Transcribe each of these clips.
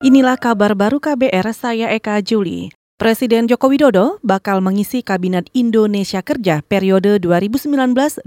Inilah kabar baru KBR, saya Eka Juli. Presiden Joko Widodo bakal mengisi Kabinet Indonesia Kerja periode 2019-2024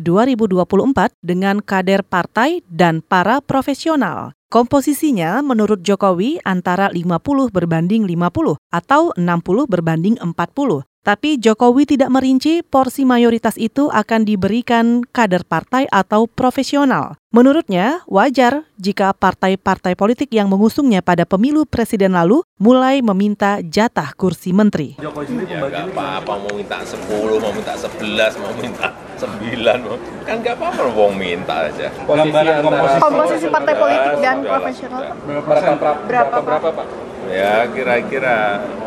dengan kader partai dan para profesional. Komposisinya menurut Jokowi antara 50 berbanding 50 atau 60 berbanding 40. Tapi Jokowi tidak merinci porsi mayoritas itu akan diberikan kader partai atau profesional. Menurutnya, wajar jika partai-partai politik yang mengusungnya pada pemilu presiden lalu mulai meminta jatah kursi menteri. Jokowi sendiri ya, apa-apa, mau minta 10, mau minta 11, mau minta 9, mau. kan nggak apa-apa mau minta aja. Komposisi, komposisi partai politik dan profesional berapa, berapa, berapa, Pak? Ya kira-kira 60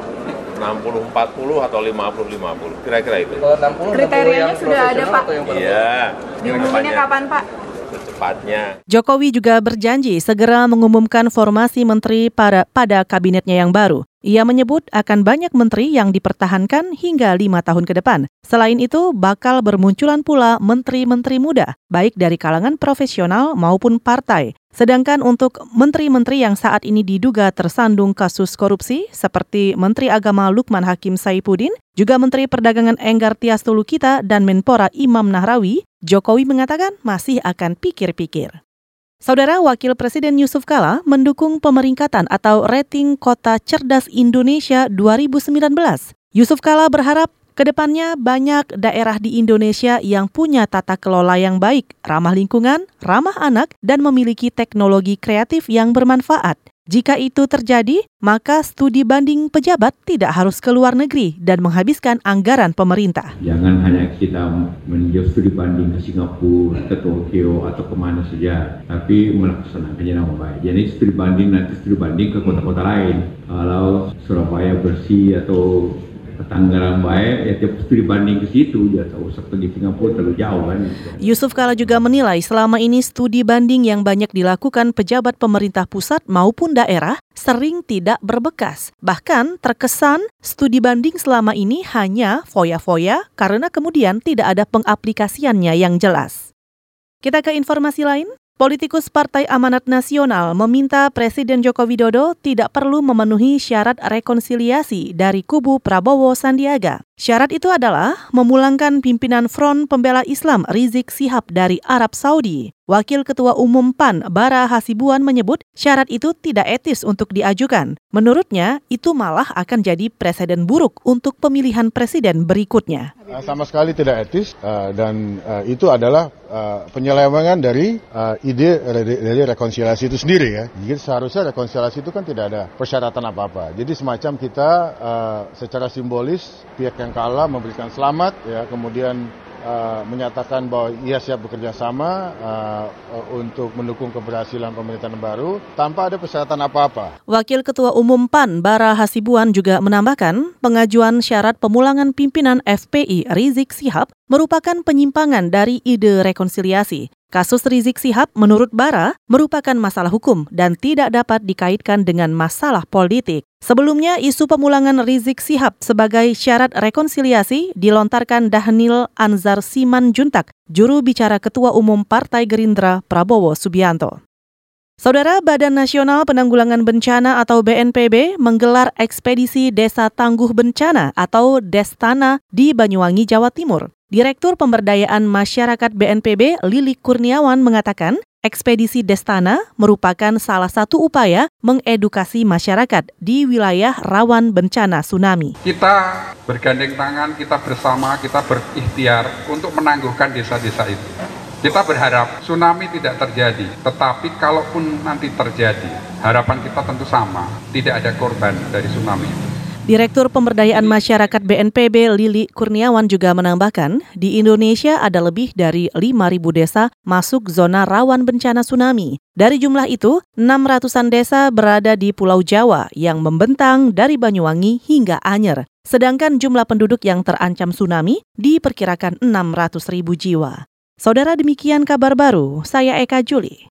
40 atau 50 50 kira-kira itu. Kalau 60 kriterianya sudah ada Pak. Iya. Diumuminnya kapan Pak? Secepatnya. Jokowi juga berjanji segera mengumumkan formasi menteri pada pada kabinetnya yang baru. Ia menyebut akan banyak menteri yang dipertahankan hingga lima tahun ke depan. Selain itu, bakal bermunculan pula menteri-menteri muda, baik dari kalangan profesional maupun partai. Sedangkan untuk menteri-menteri yang saat ini diduga tersandung kasus korupsi, seperti Menteri Agama Lukman Hakim Saifuddin, juga Menteri Perdagangan Enggar Tias Tulukita dan Menpora Imam Nahrawi, Jokowi mengatakan masih akan pikir-pikir. Saudara Wakil Presiden Yusuf Kala mendukung pemeringkatan atau rating Kota Cerdas Indonesia 2019. Yusuf Kala berharap ke depannya banyak daerah di Indonesia yang punya tata kelola yang baik, ramah lingkungan, ramah anak, dan memiliki teknologi kreatif yang bermanfaat. Jika itu terjadi, maka studi banding pejabat tidak harus ke luar negeri dan menghabiskan anggaran pemerintah. Jangan hanya kita meninjau studi banding ke Singapura, ke Tokyo, atau ke mana saja, tapi melaksanakannya dengan baik. Jadi studi banding nanti studi banding ke kota-kota lain. Kalau Surabaya bersih atau Tanggerang baik, ya tiap studi banding ke situ, ya tahu usah pergi Singapura terlalu jauh kan. Yusuf Kala juga menilai selama ini studi banding yang banyak dilakukan pejabat pemerintah pusat maupun daerah sering tidak berbekas. Bahkan terkesan studi banding selama ini hanya foya-foya karena kemudian tidak ada pengaplikasiannya yang jelas. Kita ke informasi lain. Politikus Partai Amanat Nasional meminta Presiden Joko Widodo tidak perlu memenuhi syarat rekonsiliasi dari kubu Prabowo Sandiaga. Syarat itu adalah memulangkan pimpinan Front Pembela Islam Rizik Sihab dari Arab Saudi. Wakil Ketua Umum PAN Bara Hasibuan menyebut syarat itu tidak etis untuk diajukan. Menurutnya, itu malah akan jadi presiden buruk untuk pemilihan presiden berikutnya. Eh, sama sekali tidak etis eh, dan eh, itu adalah penyelewengan dari ide dari rekonsiliasi itu sendiri ya. Jadi seharusnya rekonsiliasi itu kan tidak ada persyaratan apa-apa. Jadi semacam kita secara simbolis pihak yang kalah memberikan selamat ya kemudian uh, menyatakan bahwa ia siap bekerja sama uh, untuk mendukung keberhasilan pemerintahan baru tanpa ada persyaratan apa-apa. Wakil Ketua Umum PAN Bara Hasibuan juga menambahkan pengajuan syarat pemulangan pimpinan FPI Rizik Sihab merupakan penyimpangan dari ide rekonsiliasi. Kasus Rizik Sihab menurut Bara merupakan masalah hukum dan tidak dapat dikaitkan dengan masalah politik. Sebelumnya, isu pemulangan Rizik Sihab sebagai syarat rekonsiliasi dilontarkan Dahnil Anzar Siman Juntak, juru bicara Ketua Umum Partai Gerindra Prabowo Subianto. Saudara Badan Nasional Penanggulangan Bencana atau BNPB menggelar ekspedisi Desa Tangguh Bencana atau Destana di Banyuwangi, Jawa Timur. Direktur Pemberdayaan Masyarakat BNPB Lili Kurniawan mengatakan, ekspedisi Destana merupakan salah satu upaya mengedukasi masyarakat di wilayah rawan bencana tsunami. Kita bergandeng tangan, kita bersama, kita berikhtiar untuk menangguhkan desa-desa itu. Kita berharap tsunami tidak terjadi, tetapi kalaupun nanti terjadi, harapan kita tentu sama, tidak ada korban dari tsunami itu. Direktur Pemberdayaan Masyarakat BNPB Lili Kurniawan juga menambahkan, di Indonesia ada lebih dari 5.000 desa masuk zona rawan bencana tsunami. Dari jumlah itu, 600-an desa berada di Pulau Jawa yang membentang dari Banyuwangi hingga Anyer. Sedangkan jumlah penduduk yang terancam tsunami diperkirakan 600 ribu jiwa. Saudara demikian kabar baru, saya Eka Juli.